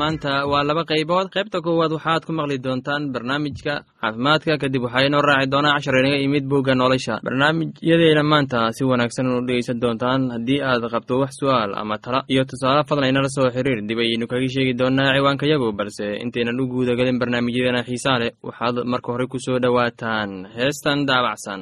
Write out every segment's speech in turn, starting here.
maanta waa laba qaybood. Qaybta koowaad waxaad ku maqli doontaan barnaamijka caafimaadka. Kadib waxaa inoo raaci doonaa cashar inaga imid bugga nolosha. Barnaamijyadeena maanta si wanaagsan unu dhegeysan doontaan. Haddii aad qabto wax su'aal ama tala iyo tusaale fadlan inala soo xiriir dib ayaynu kaga sheegi doonaa ciwaankayagu balse intaynan u guudagelin barnaamijyadeena xiisaa leh waxaad marka hore ku soo dhowaataan. Heestan daabacsan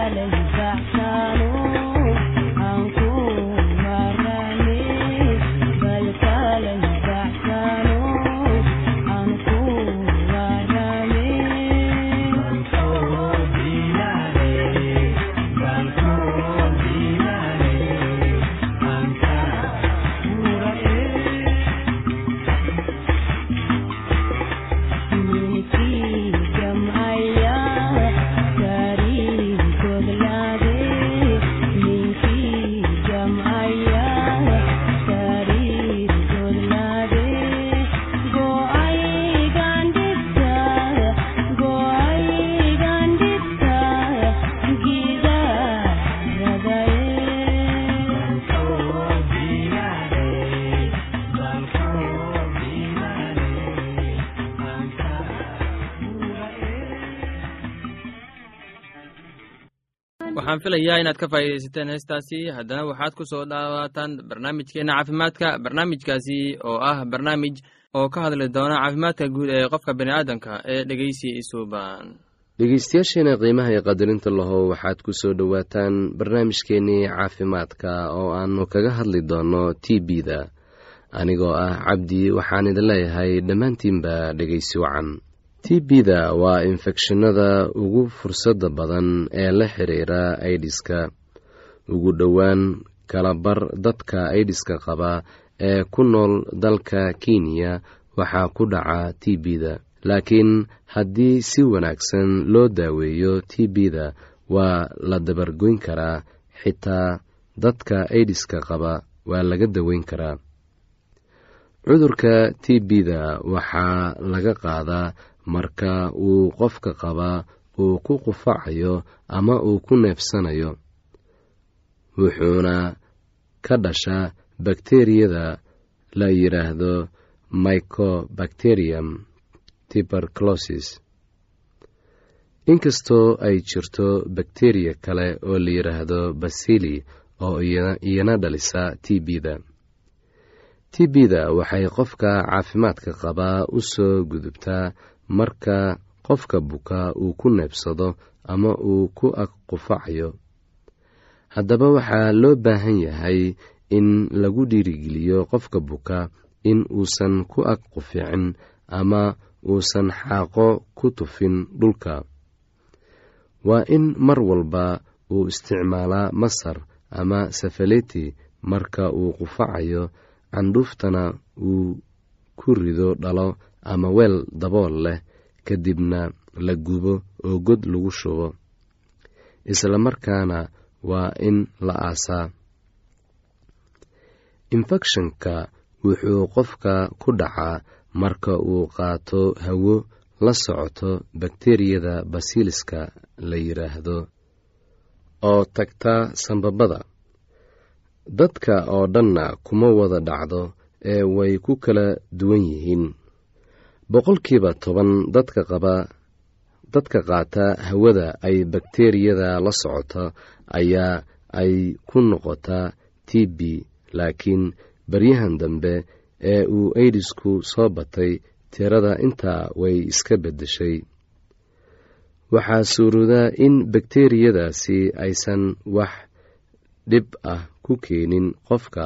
عليه waxaan filayaa inaad ka faa'iidaysateen heestaasi. Haddana waxaad ku soo dhawaataan barnaamijkeenna caafimaadka barnaamijkaasi oo ah barnaamij oo ka hadli doona caafimaadka guud ee qofka bini'aadanka ee dhegeysi isuuban dhegeystayaasheena qiimaha iyo qadarinta lahow waxaad ku soo dhowaataan barnaamijkeennii caafimaadka oo aannu kaga hadli doonno t b-da anigoo ah cabdi waxaan idin leeyahay dhammaantiinba dhegeysi wacan t b-da waa infekshinada ugu fursadda badan ee la xiriira aidiska ugu dhowaan kalabar dadka aidiska qaba ee ku nool dalka kenya waxaa ku dhaca t b-da laakiin haddii si wanaagsan loo daaweeyo t b-da waa la dabargoyn karaa xitaa dadka aidiska qaba waa laga daweyn karaa. Cudurka t b-da waxaa laga qaadaa marka uu qofka qabaa uu ku qufacayo ama uu ku neefsanayo wuxuuna ka dhashaa bakteriyada la yidhaahdo mycobacterium tuberculosis. Inkastoo ay jirto bakteriya kale oo la yidhaahdo basili oo iyana dhalisa t b-da t b-da waxay qofka caafimaadka qabaa u soo gudubtaa marka qofka buka uu ku neebsado ama uu ku ag qufacayo. Haddaba waxaa loo baahan yahay in lagu dhiirigeliyo qofka buka in uusan ku ag quficin ama uusan xaaqo ku tufin dhulka. Waa in mar walba uu isticmaalaa masar ama safaleti marka uu qufacayo candhuuftana uu ku rido dhalo ama weel dabool leh kadibna la gubo oo god lagu shubo. Isla markaana waa in la aasaa. Infekshanka wuxuu qofka ku dhacaa marka uu qaato hawo la socoto bakteriyada basiliska la yidhaahdo oo tagta sambabada. Dadka oo dhanna kuma wada dhacdo ee way ku kala duwan yihiin boqolkiiba toban dadka qaba dadka qaata hawada ay bakteriyada la socoto ayaa ay ku noqotaa t b laakiin baryahan dambe ee uu aidisku soo batay tirada intaa way iska beddeshay. Waxaa suuroodaa in bakteriyadaasi aysan wax dhib ah ku keenin qofka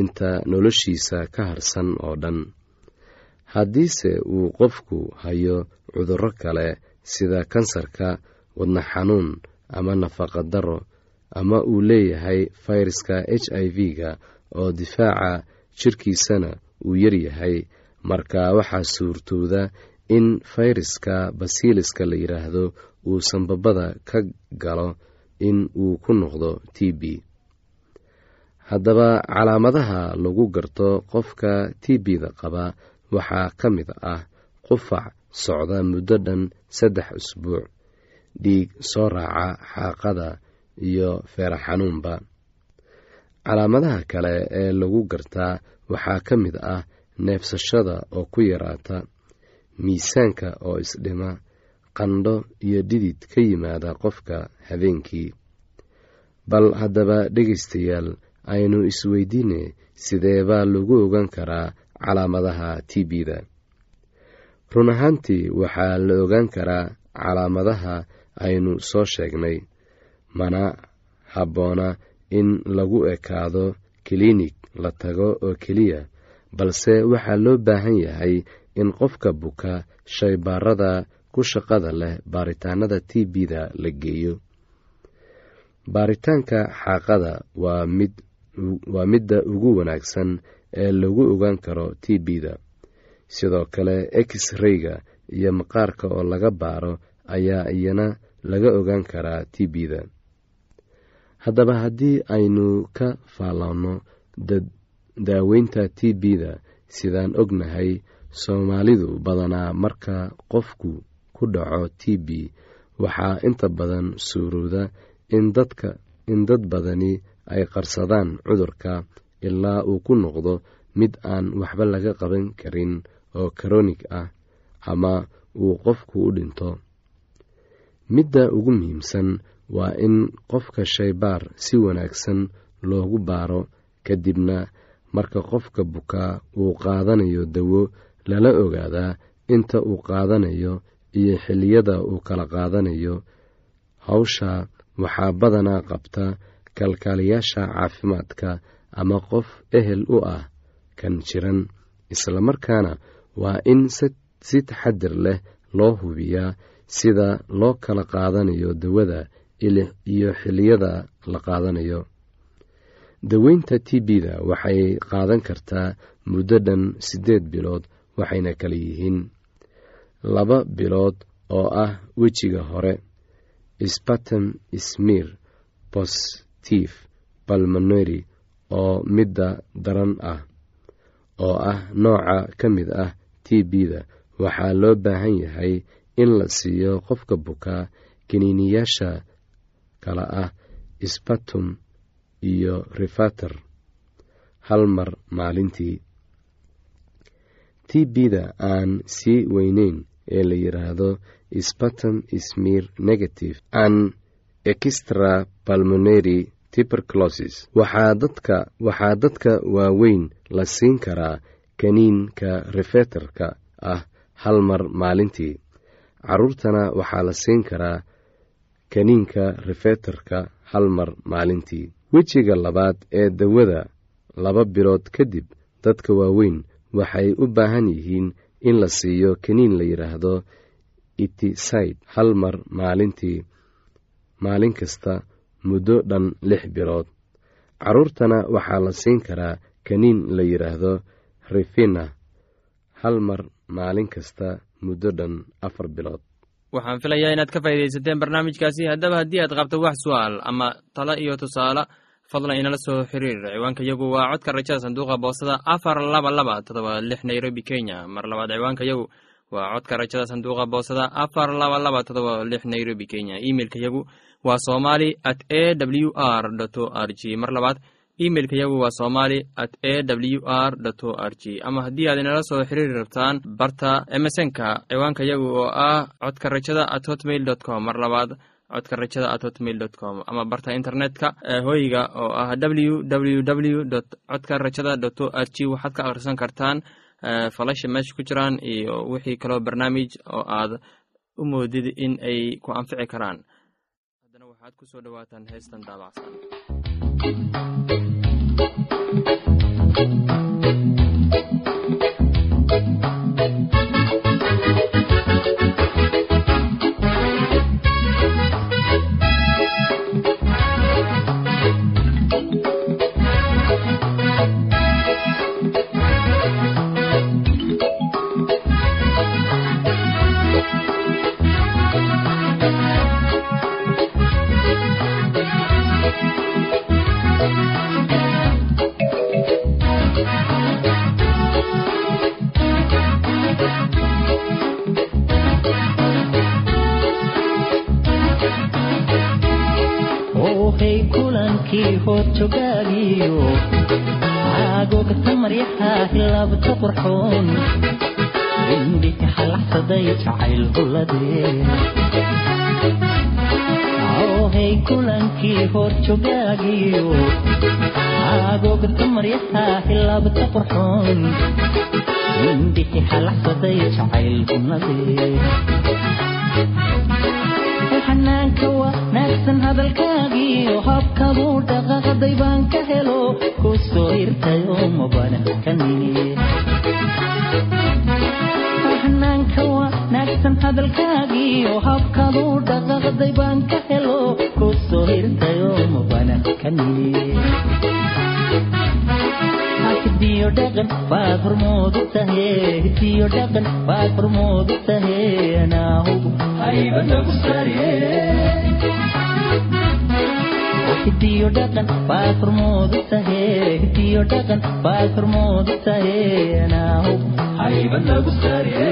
inta noloshiisa ka harsan oo dhan haddiise uu qofku hayo cudurro kale sida kansarka wadna xanuun ama nafaqa darro ama uu leeyahay fayraska h i v-ga oo difaaca jirkiisana uu yaryahay marka waxaa suurtooda in fayraska basiliska la yidhaahdo uu sanbabada ka galo in uu ku noqdo t b. Haddaba calaamadaha lagu garto qofka t b-da qaba waxaa ka mid ah qufac socda muddo dhan saddex usbuuc dhiig soo raaca xaaqada iyo feera xanuunba calaamadaha kale ee lagu gartaa waxaa ka mid ah neefsashada oo ku yaraata miisaanka oo isdhima qandho iyo dhidid ka yimaada qofka habeenkii. Bal haddaba dhegaystayaal aynu isweydiine sidee baa lagu ogaan karaa calaamadaha t b-da. Run ahaantii waxaa la ogaan karaa calaamadaha aynu soo sheegnay mana habboona in lagu ekaado kiliinig la tago oo keliya balse waxaa loo baahan yahay in qofka buka shaybaarada ku shaqada leh baaritaanada t b-da la geeyo. Baaritaanka xaaqada waa mid waa midda ugu wanaagsan ee lagu ogaan karo t b-da. Sidoo kale x-rayga iyo maqaarka oo laga baaro ayaa iyana laga ogaan karaa t b-da. Haddaba haddii aynu ka faalloonno daaweynta t b-da sidaan ognahay soomaalidu badanaa marka qofku ku dhaco t b waxaa inta badan suurooda in dad badani ay qarsadaan cudurka ilaa uu ku noqdo mid aan waxba laga qaban karin oo karonig ah ama uu qofku u dhinto. Midda ugu muhiimsan waa in qofka shaybaar si wanaagsan loogu baaro kadibna marka qofka bukaa uu qaadanayo dawo lala ogaadaa inta uu qaadanayo iyo xilliyada uu kala qaadanayo. Hawsha waxaa badanaa qabta kalkaaliyaasha caafimaadka ama qof ehel u ah kan jiran. Islamarkaana waa in si taxadir leh loo hubiyaa sida loo kala qaadanayo dawada iyo xilliyada la qaadanayo. Daweynta t b-da waxay qaadan kartaa muddo dhan siddeed bilood waxayna kala yihiin laba bilood oo ah wejiga hore spatem smir positive balmoneri oo midda daran ah oo ah nooca ka mid ah t b-da waxaa loo baahan yahay in la siiyo qofka bukaa kiniiniyaasha kala ah spatum iyo rifater hal mar maalintii. T b-da aan sii weyneyn ee la yidhaahdo spatum smir negative. An extra balmoneri tuberculosis. Waxaa dadka waaweyn la siin karaa kaniinka refeterka ah hal mar maalintii. Caruurtana waxaa la siin karaa kaniinka refeterka hal mar maalintii. Wejiga labaad ee dawada laba bilood kadib dadka waaweyn waxay u baahan yihiin in la siiyo kaniin la yidhaahdo itiside hal mar maalintii maalin kasta muddo dhan lix bilood caruurtana waxaa la siin karaa kaniin la yidhaahdo rifina hal mar maalin kasta muddo dhan afar bilood waxaan filayaa inaad ka faa'iidaysateen barnaamijkaasi. Haddaba haddii aad qabto wax su'aal ama talo iyo tusaale fadlan inala soo xiriir. Ciwaanka yagu waa codka rajada sanduuqa boostada afar laba laba todoba lix nairobi kenya. Mar labaad ciwaanka yagu waa codka rajada sanduuqa boostada afar laba laba todoba lix nairobi kenya. Imeilka yagu waa somali at a w r o r g mar labaad imeilka yagu waa somali at a w r o r g ama haddii aad inala soo xiriiri rabtaan barta emesonka ciwaanka yagu oo ah codka rajada at hotmail dot com. Mar labaad codka rajada at hotmail dot com. Ama barta internetka hoyga oo ah w w w dot codka rajada dot o r g waxaad ka akhrisan kartaan falasha meesha ku jiraan iyo wixii kaloo barnaamij oo aad u moodid in ay ku anfici karaan. Haddana waxaad ku soo dhowaataan heestan daabacsan qurxoon. Indhika xalaxsaday jacayl huladee ohay kulankii hor jogaagiyo aagogta maryaha hilaabta qurxoon. Indhiki xalaxsaday jacayl hunadee xanaanka wanaagsan hadalkaagiyo. Habkaduu dhaqaaqday baan ka helo. Ku soo hirtayo mabanaxanaanka wanaagsan hadalkaagiyo habkaduu dhaqaaqday baan ka helo ku soo hirtayo mabanaxkanine hidiyo dhaqan baad hormoodu tahe hidiyo dhaqan baad hormoodu tahe anaahugu haybanagu sare hidiyo dhaqan baad hormoodu tahe hidiyo dhaqan baad hormoodu tahe anaahugu haybanagu sare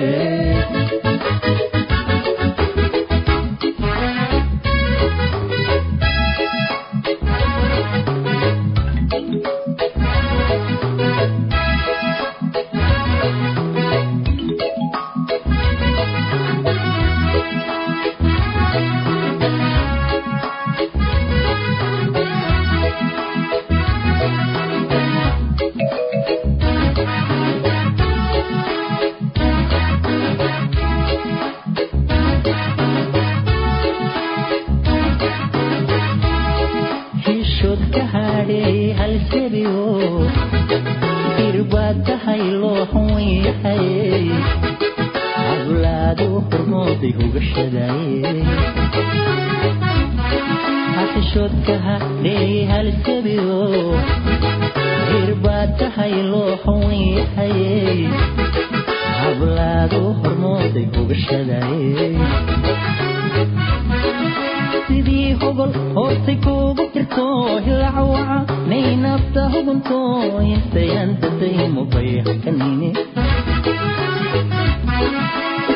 nafta hugunto intayan dadaymo bayxkanine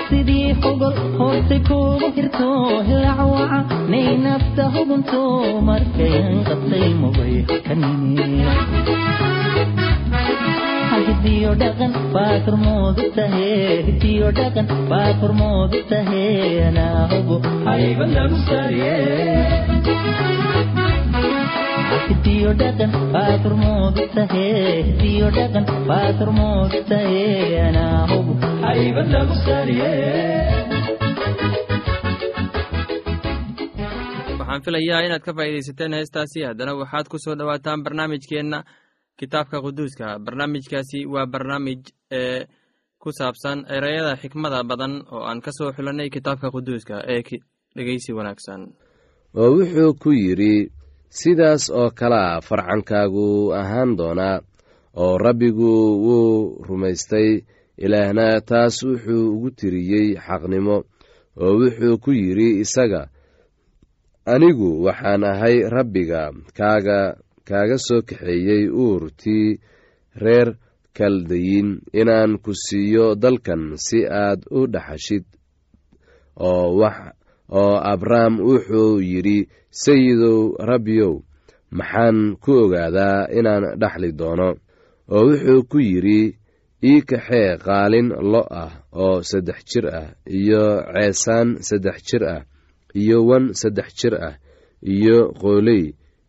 sidii hogol hoortay kuugu jirto hilacawaca nay nafta hugunto markayan qabtaymo bayxkanine hidiyo dhaqan baad hormoodu tahe hidiyo dhaqan baad hormoodu tahe anaa hubo hayba lagu sariye waxaan filayaa inaad ka faa'iidaysateen heestaasi haddana waxaad ku soo dhowaataan barnaamijkeenna kitaabka quduuska barnaamijkaasi waa barnaamij ee ku saabsan ereyada xikmada badan oo aan ka soo xulanay kitaabka quduuska ee dhegeysi wanaagsan oo wuxuu ku yidhi sidaas oo kalea farcankaagu ahaan doonaa oo rabbigu wuu rumaystay ilaahna taas wuxuu ugu tiriyey xaqnimo oo wuxuu ku yidhi isaga anigu waxaan ahay rabbiga kaaga kaaga soo kaxeeyey uurtii reer kaldayin inaan ku siiyo dalkan si aad u dhaxashid oo wax oo abrahm wuxuu yidhi sayidow rabbiyow maxaan ku ogaadaa inaan dhaxli doono. Oo wuxuu ku yidhi ii kaxee qaalin lo ah oo saddex jir ah iyo ceesaan saddex jir ah iyo wan saddex jir ah iyo qooley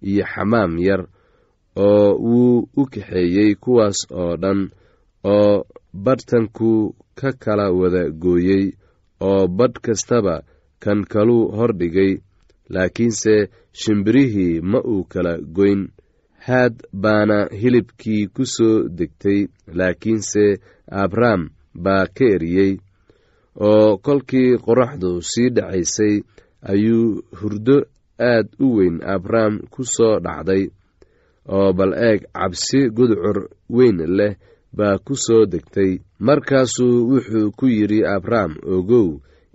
iyo xamaam yar oo wuu u kaxeeyey kuwaas oo dhan oo badhtanku ka kala wada gooyey oo badh kastaba kan kaluu hordhigay laakiinse shimbirihii ma uu kala goyn. Haad baana hilibkii ku soo degtay laakiinse abrahm baa ka eriyey. Oo kolkii qoraxdu sii dhacaysay ayuu hurdo aad u weyn abrahm ku soo dhacday. Oo bal eeg cabsi gudcur weyn leh baa ku soo degtay. Markaasuu wuxuu ku yidhi abrahm ogow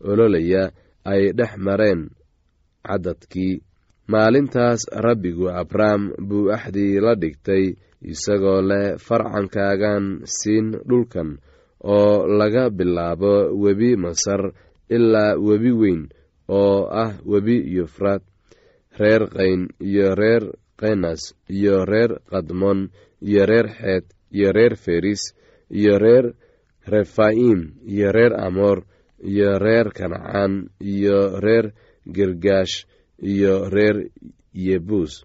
ololaya ay dhex mareen caddadkii. Maalintaas rabbigu abrahm buu axdii la dhigtay isagoo leh farcankaagan siin dhulkan oo laga bilaabo webi masar ilaa webi weyn oo ah webi yufraad reer qayn iyo reer kenas iyo reer kadmon iyo reer xeed iyo reer feris iyo reer refaim iyo reer amoor iyo reer kancaan iyo reer girgaash iyo reer yebuus.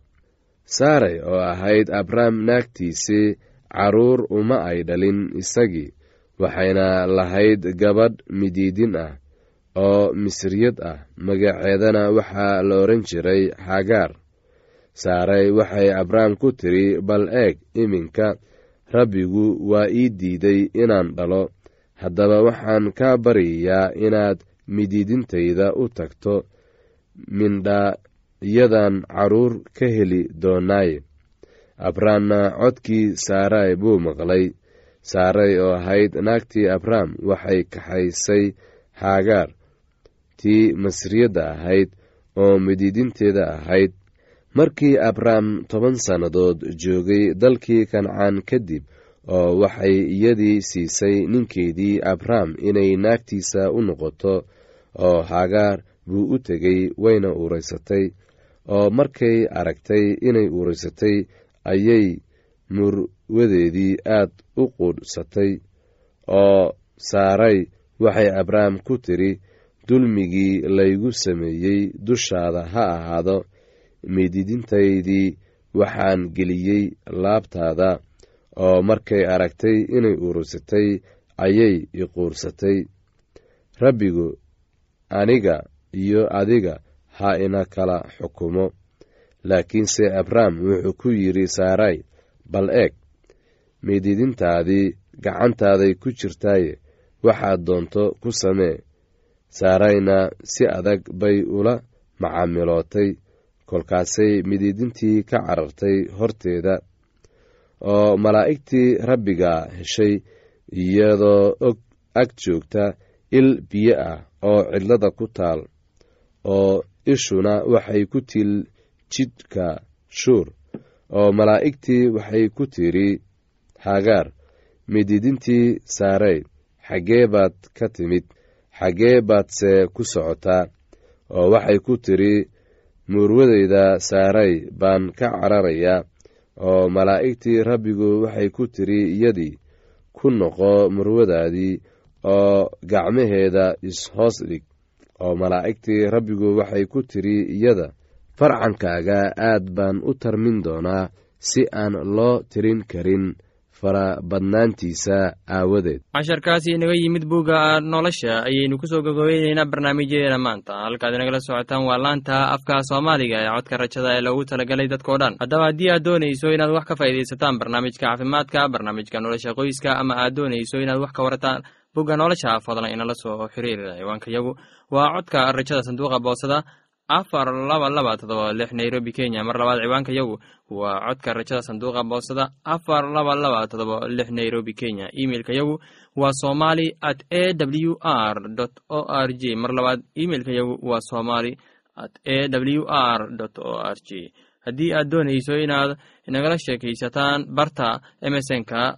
Saaray oo ahayd abrahm naagtiisii carruur uma ay dhalin isagii waxayna lahayd gabadh midiidin ah oo misriyad ah. Magaceedana waxaa la odhan jiray xagaar saaray waxay abrahm ku tidhi bal eeg iminka rabbigu waa ii diiday inaan dhalo haddaba waxaan kaa baryayaa inaad midiidintayda u tagto mindhaayadan carruur ka heli doonaaye abrahamna codkii saaray buu maqlay. Saaray oo ahayd naagtii abrahm waxay kaxaysay haagaar tii masriyadda ahayd oo midiidinteeda ahayd. Markii abrahm toban sannadood joogay dalkii kancaan kadib oo waxay iyadii siisay ninkeedii abrahm inay naagtiisa u noqoto oo haagaar buu u tegey wayna uuraysatay oo markay aragtay inay uuraysatay ayay murwadeedii aad u quudhsatay oo saaray waxay abrahm ku tidhi dulmigii laygu sameeyey dushaada ha ahaado mididintaydii waxaan geliyey laabtaada oo markay aragtay inay urursatay ayay iquursatay rabbigu aniga iyo adiga ha ina kala xukumo. Laakiinse abrahm wuxuu ku yidhi saaray bal eeg mididintaadii gacantaaday ku jirtaaye waxaad doonto ku samee. Saarayna si adag bay ula macaamilootay kolkaasay mididintii ka carartay horteeda oo malaa'igtii rabbiga heshay iyadoo og ag joogta il biyo ah oo cidlada ku taal oo ishuna waxay ku til jidhka shuur oo malaa'igtii waxay ku tidhi hagaar mididintii saarey xaggee baad ka timid xaggee baadse ku socotaa oo waxay ku tidhi muurwadeyda saaray baan ka cararayaa oo malaa'igtii rabbigu waxay ku tidhi iyadii ku noqo murwadaadii oo gacmaheeda is-hoos dhig. Oo malaa'igtii rabbigu waxay ku tidhi iyada farcankaaga aad baan u tarmin doonaa si aan loo tirin karin farabadnaantiisa aawadeed. Casharkaasi inaga yimid bugga nolosha ayaynu ku soo gogobeyneynaa barnaamijyadeena maanta. Halkaad inagala socotaan waa laanta afka soomaaliga ee codka rajada ee loogu talagalay dadkao dhan. Haddaba haddii aad doonayso inaad wax ka faa'iidaysataan barnaamijka caafimaadka barnaamijka nolosha qoyska ama aad doonayso inaad wax ka warataan bugga nolosha fadlan inala soo xiriir ciwaanka yagu. Waa codka rajada sanduuqa boosada afar laba laba todoba lix nairobi kenya. Mar labaad ciwaanka yagu waa codka rajada sanduuqa boosada. Afar laba laba todoba lix nairobi kenya. Imeilka yagu waa somali at a w r o r j mar labaad imeilka yagu waa somali at a w r o r j haddii aad doonayso inaad inagala sheekaysataan barta emesonka